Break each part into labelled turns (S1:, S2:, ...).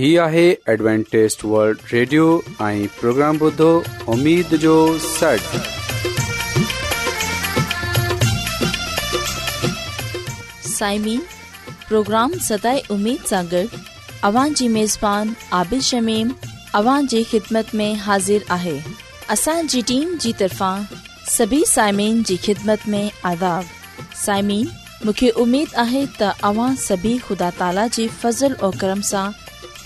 S1: هي آهي Adventist world radio ۽ programme بوڌو
S2: اميد جو سٽ سائمين پروگرام سداي اميد سان اوان جي ميزبان عابد شميم اوان جي خدمت ۾ حاضر آهي اسان جي ٽيم جي طرفان سڀي سائمين جي خدمت ۾ آداب سائمين مونکي اميد آهي ته اوان سڀي خدا تالا جي فضل ۽ کرم سان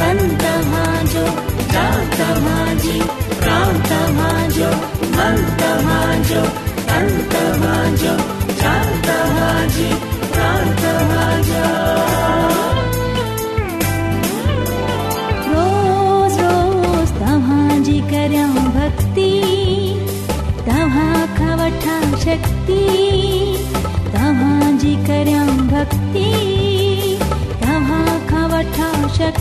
S3: तव्हांजो तव्हांजी रोज़ो तव्हांजी करम भक्ती तव्हां खां वठी तव्हांजी करम भक्ती तव्हां खां वठा
S4: श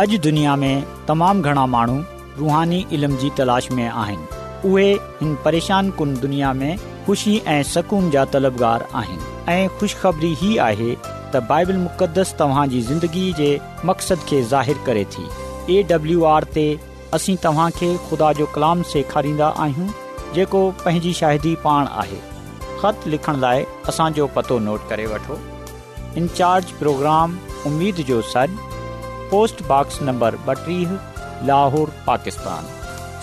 S5: अॼु दुनिया में तमामु घणा माण्हू रूहानी इल्म जी तलाश में आहिनि उहे हिन परेशान कुन दुनिया में ख़ुशी ऐं सुकून जा तलबगार आहिनि ऐं ख़ुशिखबरी ई आहे त बाइबल मुक़द्दस तव्हांजी ज़िंदगी जे मक़सद खे ज़ाहिर करे थी एडब्लू आर ते असीं तव्हांखे ख़ुदा जो कलाम सेखारींदा आहियूं जेको पंहिंजी शाहिदी पाण आहे ख़त लिखण लाइ असांजो पतो नोट करे वठो इन्चार्ज प्रोग्राम उमेद जो सर पोस्ट बॉक्स नंबर ॿटीह लाहौर पाकिस्तान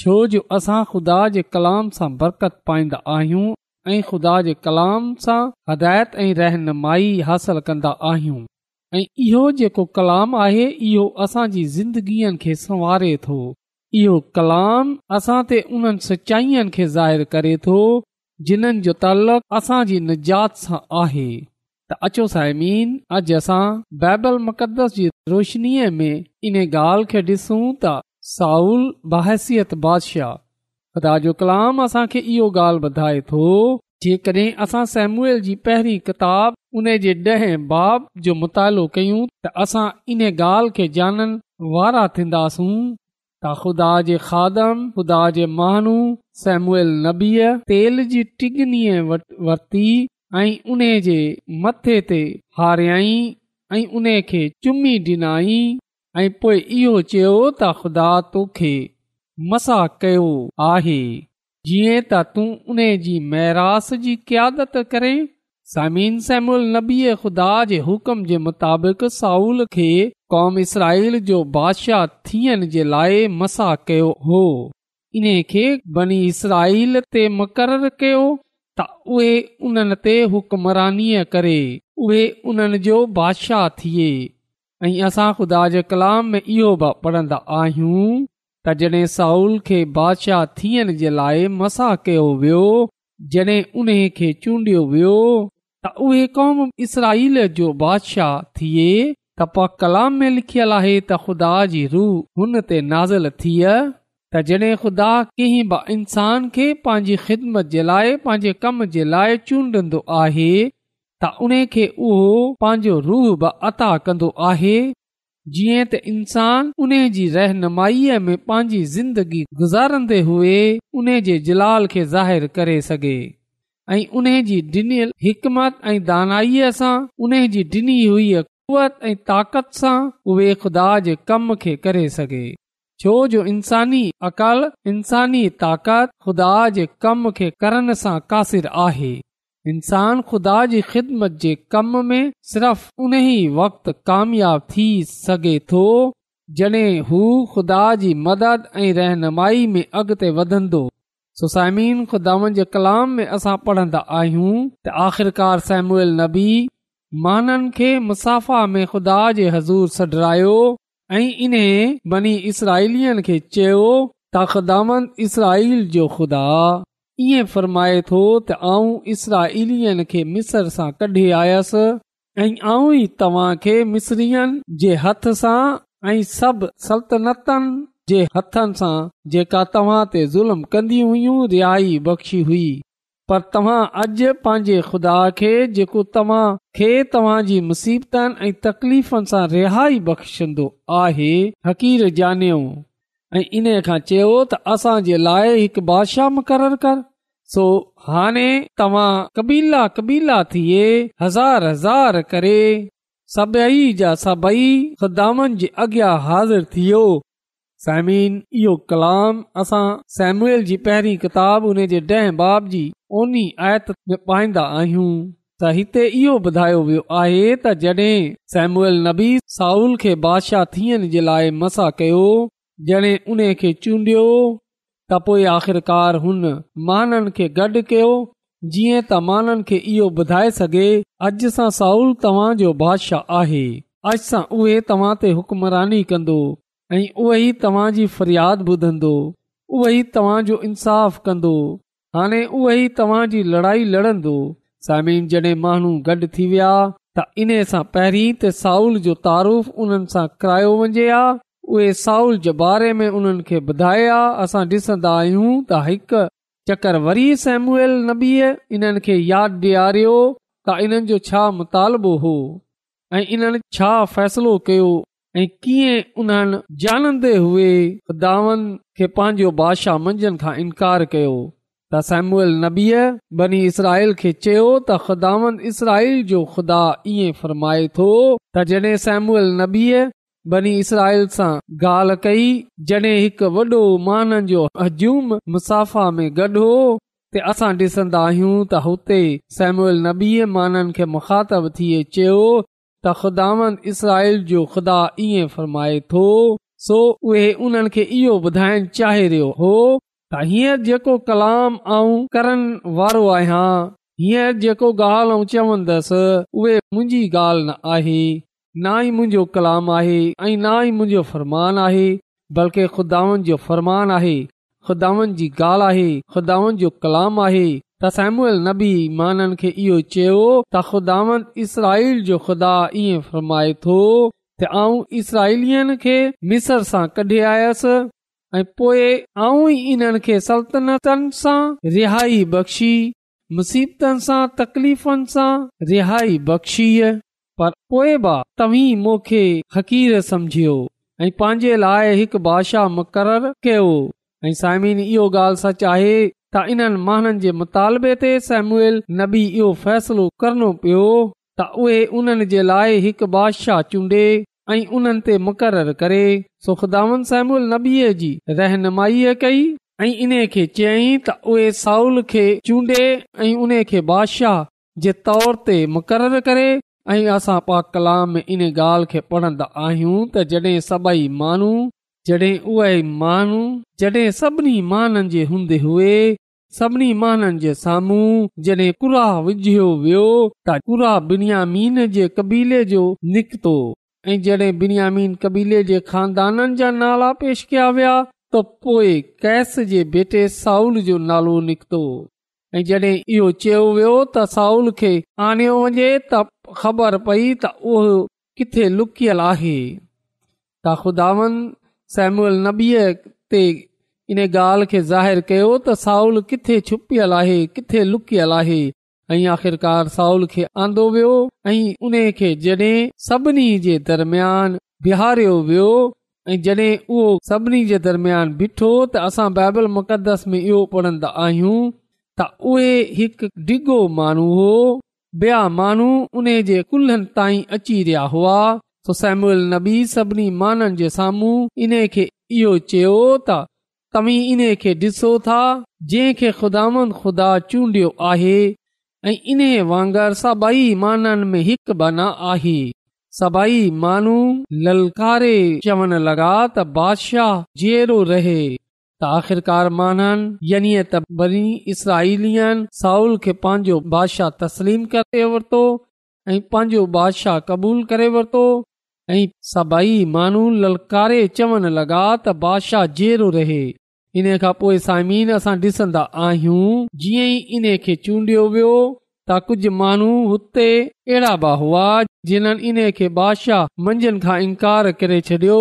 S6: छो जो असां ख़ुदा जे कलाम सां बरक़त पाईंदा आहियूं ऐं ख़ुदा जे कलाम सां हिदायत ऐं रहनुमाई हासिल कंदा आहियूं ऐं इहो जेको कलाम आहे इहो असांजी ज़िंदगीअ खे संवारे थो इहो कलाम असां ते उन्हनि सचाईअनि खे ज़ाहिरु करे थो जिन्हनि जो तलक़ु असांजी निजात सां आहे त अचो सायमीन अॼु असां बाइबल मुक़दस जी रोशनीअ में इन ॻाल्हि खे ॾिसूं साउल बहैसियत बादशाह ख़ुदा जो कलाम असांखे इहो ॻाल्हि ॿुधाए थो जेकॾहिं असां सेमूअल जी पहिरीं किताब उन जे ॾहें बाब जो मुतालो कयूं त असां इन ॻाल्हि खे ॼाणनि वारा थींदासूं त ख़ुदा जे खादम ख़ुदा जे महानू सेमूल नबीअ तेल जी टिगनीअ वरती ऐं उन जे मथे ते हाराई ऐं उन खे चुमी ॾिनाई ऐं पोइ इहो चयो त ख़ुदा तोखे मसा कयो आहे जीअं त तूं उन जी महिरास जी कियादत करें ज़मीन सैमल नबी ख़ुदा जे हुकुम जे मुताबिक़ साउल खे कौम इसराईल जो बादशाह थियण जे लाइ मसा कयो हो इन खे बनी इसराल ते मुक़ररु कयो त उहे उन्हनि ते हुकमरानीअ करे उहे उन्हनि जो बादिशाह थिए ऐं असां ख़ुदा जे कलाम में इहो बि पढ़ंदा आहियूं त जॾहिं साउल खे बादशाह थियण जे लाइ मसा कयो वियो जॾहिं उन खे चूंडियो वियो त उहे कौम इसराईल जो बादशाह थिए त कलाम में लिखियल आहे त ख़ुदा जी रूह हुन ते नाज़ल थिए त जॾहिं ख़ुदा कंहिं बि इंसान खे पंहिंजी ख़िदमत जे लाइ पंहिंजे कम जे लाइ चूंडंदो आहे त उन खे उहो पंहिंजो रूह बि अता कंदो आहे जीअं त इंसान उन्हे रहनुमाईअ में पंहिंजी ज़िंदगी गुज़ारंदे हुए उन जे जलाल खे ज़ाहिर करे सघे ऐं उन जी ॾिनल हिकमत ऐं दानाईअ सां उन्हे जी ॾिनी हुई क़ुवत ऐं ताक़त सां उहे खुदा जे कम खे करे सघे छो जो इंसानी अक़ल इंसानी ताक़त ख़ुदा जे कम खे करण सां कासिर आहे इंसान ख़ुदा जी ख़िदमत जे कम में सिर्फ़ उन ई वक़्ति कामयाब थी सघे थो जॾहिं हू ख़ुदा जी मदद ऐं रहनुमाई में अॻिते वधंदो सुसाइमिन ख़ुदावन जे कलाम में असां पढ़ंदा आहियूं त आख़िरकार सैम्यूल नबी महाननि खे मुसाफ़ा में ख़ुदा जे हज़ूर सडरायो ऐं इन बनी इसराईलियनि खे चयो त ख़ुदांद इसराईल जो ख़ुदा ईअं फ़र्माए थो त आऊं इसरा खे मिसर सां कढी आयसि ऐं आऊं तव्हां खे मिसरीय हथ सां ऐं सभु सल्तनतनि जे हथनि सां जेका तव्हां ते ज़ुल्म कंदी हुयूं रिहाई बख़्शी हुई पर तव्हां अॼु पंहिंजे ख़ुदा खे जेको तव्हां खे तव्हां जी मुसीबतनि ऐं तकलीफ़ुनि सां रिहाई बख़्शंदो आहे हक़ीर जानियो ऐं इन खां चयो त असां जे लाइ हिकु बादशाह मुक़रर कर सो हाणे तव्हां कबीला कबीला थिए हज़ार हज़ार करे सभई जा सभई सदा हाज़िर थियो कलाम असां सेम्यूल जी पहिरीं किताब जे ॾह बाब जी ओनी आयत में पाईंदा आहियूं त हिते इहो ॿुधायो वियो आहे त जॾहिं सेम्यल नबी साउल खे बादशाह थियण जे लाइ मसा कयो जॾहिं उन खे चूंडियो त आख़िरकार हुन माननि खे गॾु कयो जीअं त माननि खे इहो ॿुधाए सघे अॼु सां साउल तव्हांजो बादशाह आहे अॼु सां उहे तव्हां ते कंदो ऐं उहो तव्हांजी फ़रियाद ॿुधंदो उहो तव्हांजो इंसाफ़ कंदो हाणे उहो ई लड़ाई लड़ंदो सामिन जॾहिं माण्हू गॾु थी विया त इन सां पहिरीं त साउल जो तारुफ़ उन्हनि सां किरायो वञे हा उहे साउल जे बारे में उन्हनि खे ॿुधाया असां ॾिसन्दा आहियूं त हिकु चकर वरी सेमूल नबीअ इन्हनि खे यादि ॾियारियो त इन्हनि जो छा मुतालबो हो ऐं इन्हनि छा फ़ैसिलो कयो ऐं कीअं उन्हनि जानंदे हुए दावन खे पंहिंजो बादशाह मंझंदि खां इनकार कयो त सेमूअल नबीअ बनी इसराइल खे चयो त ख़ुदावन इसराइल जो ख़ुदा ईअं फ़रमाए थो त जॾहिं सेमूल बनी इसराइल सां ॻाल्हि कई हिकु वॾो मुसाफ़ा में गॾु हो असां डि॒संदा आहियूं त हुते थिए चयो त ख़ुदा जो ख़ुदा ईअं फरमाए तो सो उहे उन्हनि खे इहो ॿुधाइण चाहियो हो त हीअं जेको कलाम ऐं करण वारो आहियां हीअं जेको ॻाल्हि ऐं चवंदसि उहे मुंहिंजी गाल न आहे ना ई मुंहिंजो कलाम आहे ऐं ना ई मुंहिंजो फ़रमान आहे बल्कि ख़ुदावन जो फ़रमान आहे ख़ुदावन जी ॻाल्हि आहे ख़ुदावन जो कलाम आहे त सामू अल नबी मां इहो चयो त खुदावन इसराईल जो खुदा ईअं फ़रमाए थो त आऊं इसराईलियन खे मिसर सां कढी आयसि ऐं पोए आऊं ई इन्हनि खे सल्तनतनि सां रिहाई बख़्शी मुसीबतनि सां तकलीफ़नि सां रिहाई बख़्शी पर पोइ तव्हीं हक़ीर समझियो ऐं पंहिंजे लाइ हिकु बादशाह मुक़ररु कयो ऐं साइमिन इहो ॻाल्हि सच आहे त इन्हनि माण्हुनि जे मुतालबे ते सेम्यूल नबी इहो फ़ैसिलो करणो पियो त उहे उन्हनि जे लाइ हिकु बादशाह चूंडे ऐं उन्हनि ते मुक़ररु करे सुखदावन सेम्यन नबीअ जी रहनुमाईअ कई ऐं इन खे चयईं त उहे साउल खे चूंडे ऐं उन खे बादशाह जे तौर ते मुक़ररु करे ऐं असां पा कलाम इन ॻाल्हि खे पढ़ंदा आहियूं त जॾहिं सभई माण्हू जॾहिं उहे माण्हू जॾहिं सभिनी माननि जे हूंदे हुए सभिनी माननि जे साम्हूं जॾहिं कुरा विझियो वियो त कुराह बिनियामीन जे कबीले जो निकितो ऐं जॾहिं बिनियामीन कबीले जे ख़ानदाननि जा नाला पेश कया विया त पोइ कैस जे बेटे साउल जो नालो निकितो जॾहिं इहो चयो वियो त साउल खे आणियो वञे त ख़बर पई त उहो किथे लुकियल आहे त ख़ुदा ते इन ॻाल्हि खे ज़ाहिरु कयो त साउल किथे छुपियल आहे किथे लुकियल आहे ऐं आख़िरकार साउल खे आंदो वियो ऐं उन खे जड॒हिं सभिनी जे दरम्यान बिहारियो वियो ऐं जड॒हिं उहो सभिनी जे दरमयान बीठो त असां बाइबल मुक़दस में इहो पढ़ंदा आहियूं त उहे माण्हू हो माण्हू उन्हनि ताईं अची रहिया हुआ सभिनी साम्हूं इन खे इहो चयो त तव्हीं इन खे डि॒सो था जंहिंखे खुदा चूंडियो आहे ऐं इन वांगर सभई माननि में हिकु बना आहे सभई मानू ललकारे चवण लॻा त बादशाह रहे आख़िरकार यानी त साउल खे पंहिंजो बादशाह तस्लीम करे वरितो ऐं पंहिंजो बादशाह क़बूल करे वरितो ऐं सभई माण्हू ललकारे चवण लॻा त बादशाह जहिड़ो रहे इन खां पोए साइमीन असां डि॒सन्दा आहियूं जीअं ई इन्हे खे चूंडियो वियो त कुझु माण्हू हुते अहिड़ा बि हुआ जिन्हनि इन खे बादशाह मंझंदि खां इनकार करे छॾियो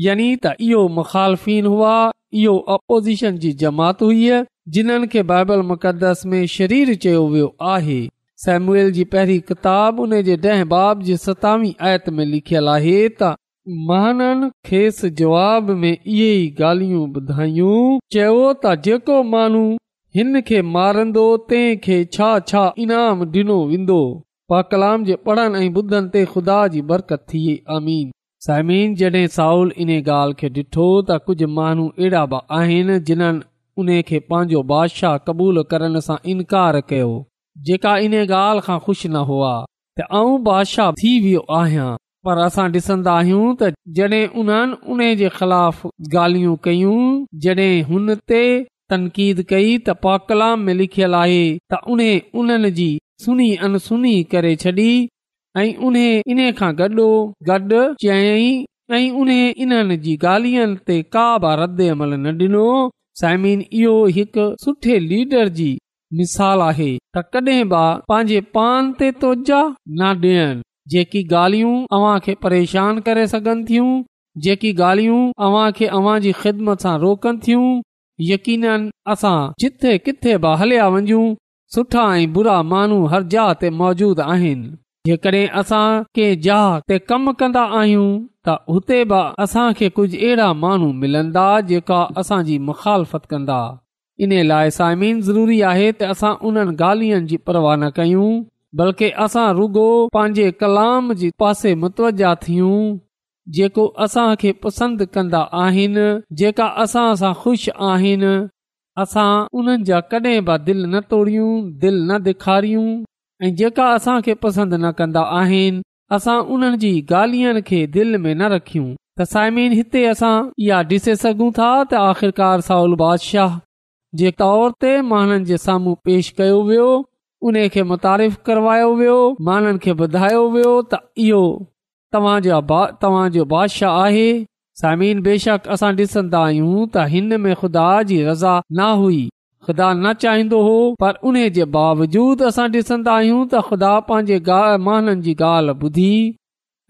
S6: یعنی त इहो मुखालफ़िन हुआ इहो अपोज़िशन जी जमात हुई जिन्हनि खे बाइबल मुक़दस में शरीर चयो वियो आहे सैम्युएल जी पहिरीं किताब उन जे ॾह बाब जी सतावीह आयत में लिखयलु आहे त महाननि खेसि जवाब में इहे ई ॻाल्हियूं ॿुधायूं चयो त जेको माण्हू हिन खे मारंदो तंहिं खे छा छा इनाम डि॒नो वेंदो पा कलाम जे पढ़नि ऐं ॿुधनि ते ख़ुदा जी बरकत थिए आमीन साइमिन जॾहिं साउल इन ॻाल्हि खे ॾिठो त कुझु माण्हू अहिड़ा बि आहिनि जिन्हनि उन खे पंहिंजो बादशाह क़बूलु करण सां इनकार कयो जेका इन ॻाल्हि खां ख़ुशि न हुआ त आऊं बादशाह थी वियो आहियां पर असां डि॒सन्दा आहियूं त जड॒ उन्हनि उन जे ख़िलाफ़ ॻाल्हियूं कयूं जॾहिं हुन ते तनक़ीद कई त पाकलाम में लिखियल आहे त उन उन्हनि जी अनसुनी करे छॾी ऐं उन इन खां गॾो गॾु चयाई ऐं उन इन्हनि जी ॻाल्हियुनि ते का बि रद्द अमल न ॾिनो साइमीन इहो हिकु सुठे लीडर जी मिसाल आहे त कॾहिं बि पंहिंजे पान ते तवजा न ॾियनि जेकी ॻाल्हियूं अव्हां खे परेशान करे सघनि थियूं जेकी ॻाल्हियूं अव्हां खे अवां जी ख़िदमत सां रोकनि थियूं यकीन असां जिथे किथे बि हलिया वञू सुठा ऐं बुरा माण्हू हर जा ते मौजूद आहिनि जेकॾहिं असां कंहिं जहाज़ ते कमु कंदा आहियूं त उते बि असां खे कुझु अहिड़ा माण्हू मिलंदा जेका असांजी मुख़ालफ़त कंदा इन लाइ साइमीन ज़रूरी आहे त असां उन्हनि ॻाल्हियुनि जी परवाह न कयूं बल्कि असां रुगो पंहिंजे कलाम जे पासे मुतवजा थियूं जेको असां खे पसंदि कंदा आहिनि जेका असां सां ख़ुशि आहिनि असां उन्हनि जा कॾहिं बि दिलि न तोड़ियूं दिलि न ॾेखारियूं ऐं जेका असां खे पसंदि न कंदा आहिनि असां उन्हनि जी ॻाल्हियुनि खे दिलि में न रखियूं त साइमिन हिते असां इहा ॾिसे सघूं था त आख़िरकार साउल बादशाह जे तौर ते माननि जे साम्हूं पेश कयो वियो उन खे मुतारिफ़ करवायो वियो माननि खे ॿुधायो वियो त इहो तव्हांजा तव्हांजो बादशाह आहे साइमीन बेशक असां ॾिसंदा आहियूं त हिन में ख़ुदा जी रज़ा न हुई ख़ुदा न चाहींदो हो पर उन जे बावजूद असां ॾिसंदा आहियूं त ख़ुदा पंहिंजे गाननि जी ॻाल्हि ॿुधी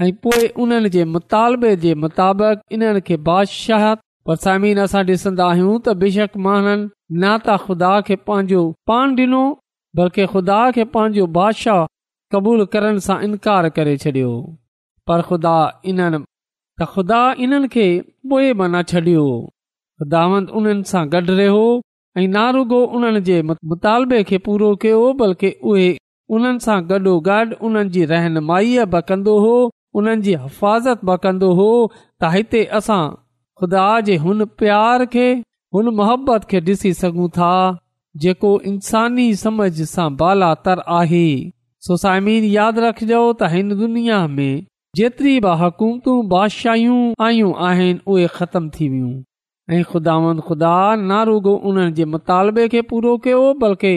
S6: ऐं पोए उन्हनि जे मुतालबे जे मुताबिक़ इन्हनि खे बादशाह पर समीन असां ॾिसंदा आहियूं त बेशक माननि न त ख़ुदा खे पंहिंजो पान ॾिनो बल्कि ख़ुदा खे पंहिंजो बादशाह क़बूल करण सां इनकार करे छॾियो पर ख़ुदा इन त ख़ुदा इन्हनि खे पोए में छॾियो ख़ुदा उन्हनि सां ऐं ना उन्हनि जे मुतालबे खे पूरो कयो बल्कि उहे उन्हनि सां गॾो गॾु उन्हनि जी रहनुमाईअ बि कंदो हो उन्हनि जी हिफ़ाज़त बि कंदो हो त हिते असां खुदा जे हुन प्यार खे हुन मोहबत खे ॾिसी सघूं था जेको इंसानी समझ सां बालात आहे सोसाइमीन यादि रखजो त हिन दुनिया में जेतिरी बि हुकूमतू बादशाहूं आयूं आहिनि उहे थी वियूं ऐं खुदा ख़ुदा रुगो उन्हनि जे मुतालबे खे पूरो कयो बल्कि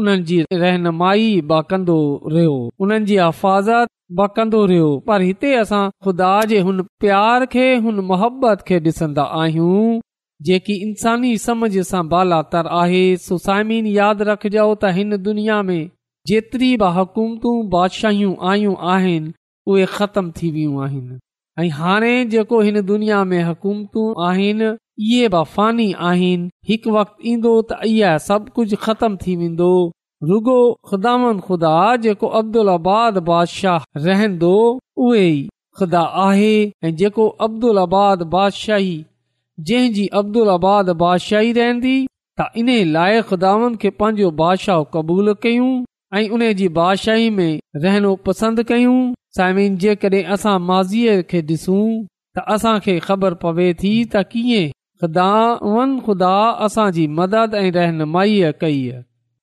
S6: उन्हनि जी रहनुमाई ब कंदो रहियो उन्हनि जी हफ़ाज़त कंदो रहियो पर हिते असां खुदा जे हुन प्यार खे हुन मोहबत खे ॾिसंदा आहियूं जेकी इंसानी समझ सां बालात आहे सुसाइमिन यादि रखजो त हिन दुनिया में जेतिरी बि हुकूमतू बादशाहियूं आयूं आहिनि उहे ख़तम थी वियूं आहिनि ऐं हाणे जेको हिन दुनिया में हुकूमतू आहिनि इहे बाफ़ानी हिकु वक्त ईंदो त इहा सभ कुझु ख़तम थी वेंदो रुगो ख़ुदा जेको अब्दुल आबाद बादशाह रहंदो उहे ख़ुदा आहे जंहिंजी अब्दुल आबाद बादशाही रहंदी त इन लाइ खुदावन खे पंहिंजो बादशाह क़बूल कयूं ऐं उन जी बादशाही में रहन पसंद कयूं साइमिन जेकॾहिं असां माज़ीअ खे ॾिसूं त असांखे ख़बर पवे थी त कीअं ख़ुदावन ख़ुदा असांजी मदद ऐं रहनुमाईअ कई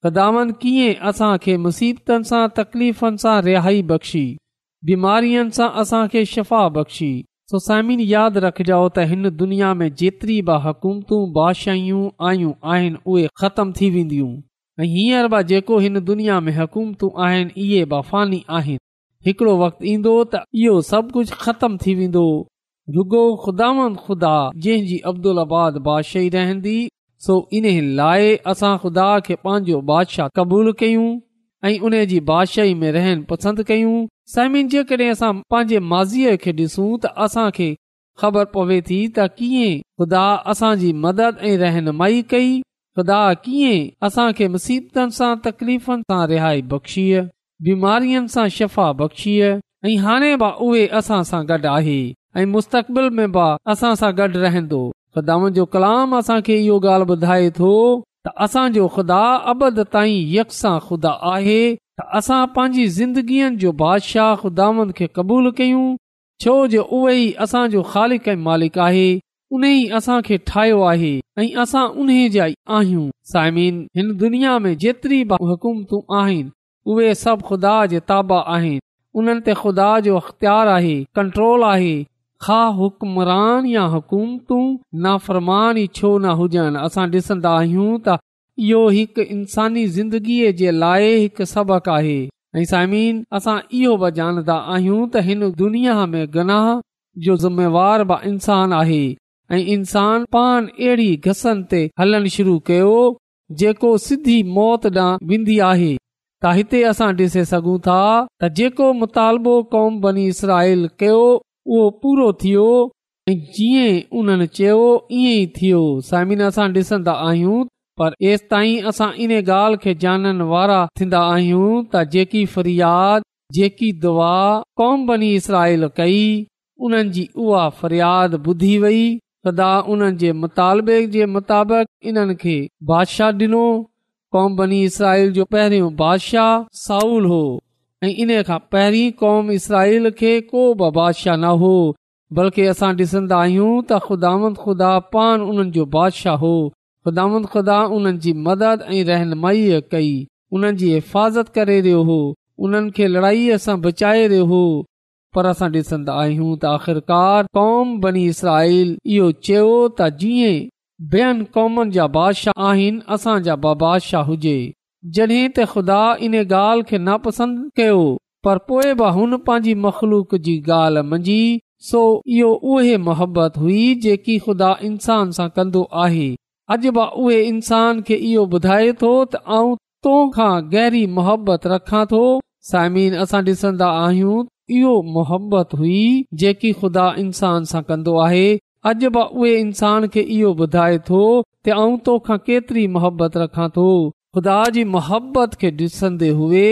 S6: ख़ुदावन कीअं असां खे मुसीबतनि सां तकलीफ़ुनि सां रिहाई बख़्शी बीमारियुनि सां असांखे शफ़ा बख़्शी सोसाइमिन यादि रखिजो त हिन दुनिया में जेतिरी बि हुकूमतू बादशायूं आयूं आहिनि उहे ख़तमु थी वेंदियूं ऐं हींअर बि जेको हिन दुनिया में हुकूमतू आहिनि इहे बफ़ानी आहिनि हिकिड़ो वक़्तु ईंदो त इहो सभु कुझु ख़तम थी वेंदो रुगो ख़ुदा ख़ुदा जंहिंजी अब्दुल आबाद बादशाही रहंदी सो इन लाइ असां ख़ुदा खे पंहिंजो बादशाह क़बूल कयूं ऐं उन जी बादशाही में रहन पसंदि कयूं कॾहिं असां पंहिंजे माज़ीअ खे डि॒सू त असां खे ख़बर पवे थी त कीअं ख़ुदा असांजी मदद ऐं रहनुमाई कई ख़ुदा कीअं असां खे मुसीबतनि सां तकलीफ़नि सां रिहाई बख़्शीअ बीमारियुनि सां शफ़ा बख़्शी ऐं हाणे बि उहे असां सां गॾु आहे ऐं मुस्तक़बिल रहंदो जो कलाम असांखे इहो ॻाल्हि ॿुधाए थो त असांजो ख़ुदा खुदा आहे असां पंहिंजी ज़िंदगीअ ख़ुदा कयूं छो जो उहे उन ई असां खे ठाहियो आहे ऐं असां उन जा ई आहियूं साइमिन हिन दुनिया में जेतिरी बि हुकूमतूं आहिनि उहे सभु ख़ुदा जा ताबा आहिनि उन्हनि ते खुदा जो अख़्तियार आहे कंट्रोल आहे खा हुकमरान या हुकूमतू नाफ़रमान छो न हुजनि असां ॾिसंदा आहियूं त इहो हिकु इंसानी ज़िंदगीअ जे लाइ हिकु सबक आहे ऐं साइमी असां इहो बि ॼाणंदा आहियूं त हिन दुनिया में गनाह जो ज़िमेवार बि इंसान आहे ऐं इंसान पान अहिड़ी घसन ते हलण शुरू कयो जेको सिधी मौत ॾांहुं वेंदी आहे त हिते असां ॾिसे सघूं था त जेको मुतालबो कौम बनी इसराइल कयो उहो पूरो थियो ऐं जीअं उन्हनि चयो ईअं ई थियो साइमिन असां ॾिसन्दा आहियूं पर तेसि ताईं असां इन ॻाल्हि खे जाननि वारा थींदा आहियूं त जेकी फरियाद जेकी दुआ कौम बनी इसराइल कई उन्हनि जी उहा फरियाद ॿुधी वई सदा उन्हनि जे मुतालबे जे मुताबिक़ इन्हनि खे बादशाह ॾिनो कौम बनी इसराईल जो पहिरियों बादशाह साउल हो ऐं इन खां पहिरीं क़ौम इसराइल खे को बादशाह न हो बल्कि असां ॾिसंदा आहियूं त ख़ुदांद ख़ुदा पान उन्हनि जो बादशाह हो ख़ुदांद ख़ुदा उन्हनि जी मदद ऐं रहनुमाई कई उन्हनि जी हिफ़ाज़त करे रहियो हो उन्हनि खे लड़ाईअ सां बचाए रहियो हो पर असां ॾिसंदा आहियूं त आख़िरकार कौम बनी इसराइल इहो चयो त जीअं ॿियनि क़ौमनि जा बादशाह आहिनि असांजा बादशाह हुजे जॾहिं त ख़ुदा इन ॻाल्हि खे नापसंद कयो पर पोइ बि हुन पंहिंजी मखलूक जी ॻाल्हि मंझी सो इहो उहे मोहबत हुई जेकी खुदा इंसान सां कंदो आहे अॼु बि उहे इन्सान खे इहो ॿुधाए थो त आऊं محبت गहरी मोहबत रखां थो साइमिन असां डि॒सन्दा आहियूं इहो मोहबत हुई जेकी खुदा इंसान सां कंदो आहे अॼु बि उहे इंसान खे इहो ॿुधाए थो त आऊं तोखां केतरी मोहबत रखां थो ख़ुदा जी मोहबत खे ॾिसंदे हुए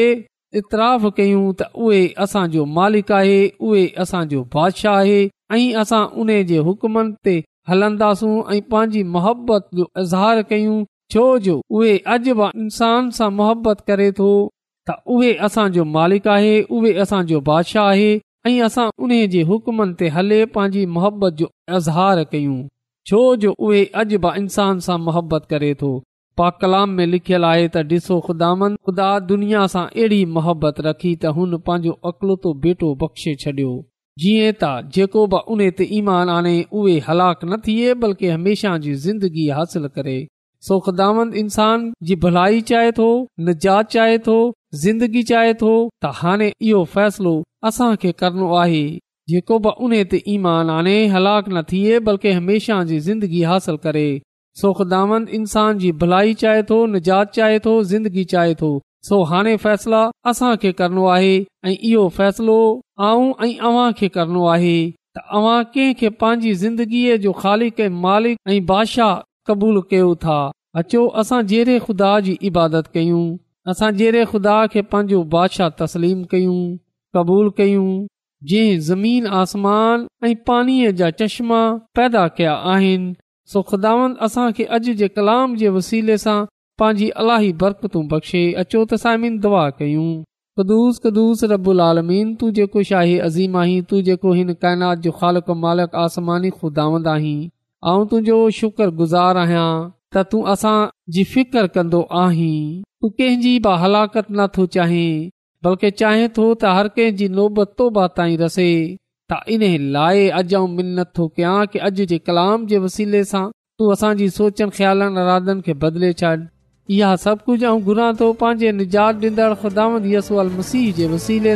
S6: इतराफ़ कयूं त उहे असांजो मालिक आहे उहे असांजो बादशाह आहे ऐं असां उन जे हुकमनि ते हलंदासूं ऐं पंहिंजी मोहबत जो इज़हार कयूं छो जो उहे अॼु बि इंसान सां मोहबत करे थो त उहे असांजो मालिक आहे उहे असांजो बादशाह आहे ऐं असां उन जे हुकमनि ते हले पंहिंजी मोहबत जो इज़हार कयूं छो जो उहे अॼु बि इंसान सां मोहबत करे थो पा कलाम में लिखियलु आहे त ॾिसो ख़ुदांद ख़ुदा दुनिया सां अहिड़ी मोहबत रखी त हुन पंहिंजो अकलोतो बेटो बख़्शे छडि॒यो जीअं त जेको बि उन ते ईमान आने उहे हलाक न थिए बल्कि हमेशह जी ज़िंदगी हासिल करे सो ख़ुदांद इंसान जी भलाई चाहे थो निजात चाहे थो ज़िंदगी चाहे थो त हाणे इहो फ़ैसिलो असांखे करणो आहे जेको बि उन ते ईमान आने हलाक न थिए बल्कि हमेशह जी ज़िंदगी हासिल करे सो खुदान इंसान जी भलाई चाहे थो निजात चाहे तो ज़िंदगी चाहे थो सो हाणे फैसला असांखे करणो आहे ऐं इहो फ़ैसिलो आऊं ऐं अव्हां खे करणो आहे तव्हां कंहिं खे पंहिंजी ज़िंदगीअ जो ख़ाली ऐं बादशाह क़बूलु कयो था अचो असां जहिड़े ख़ुदा जी इबादत कयूं असां जहिड़े ख़ुदा खे पंहिंजो बादशाह तस्लीम कयूं क़बूलु कयूं जंहिं ज़मीन आसमान ऐं पाणीअ जा चश्मा पैदा कया आहिनि सो खुदा असां खे अॼु जे कलाम जे वसीले सां पंहिंजी अलाही बरकतू बख़्शे अचो दुआ कयूं तूं जेको हिन काइनात जो खालक मालिक आसमानी खुदावंद आहीं ऐं तुंहिंजो शुक्रगुज़ार आहियां त तूं असां जी फिकर कन्दो आहीं तू कंहिंजी बि हलाकत न थो चाहें बल्कि चाहें थो त हर कंहिंजी नोबत तोबाताई रसे इन लाइ अॼु आऊं मिं नथो कयां की अॼु जे कलाम जे वसीले सां तूं असांजी बदिले छॾ इहा सभु कुझु आऊं घुरां थो पंहिंजे निजात जे वसीले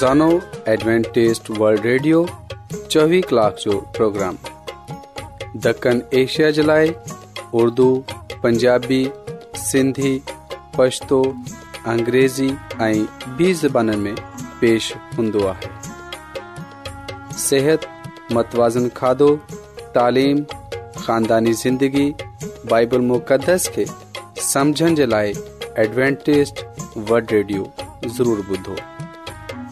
S1: ज़ोनो एडवेंटेस वल्ड रेडियो चोवीह کلاک جو پروگرام دکن ایشیا جلائے اردو پنجابی سندھی پشتو पछतो अंग्रेज़ी ऐं ॿी ज़बाननि में पेश हूंदो आहे सिहत मतवाज़न खाधो तालिम ख़ानदानी ज़िंदगी बाइबल मुक़दस खे समुझण जे लाइ एडवेंटेस्ट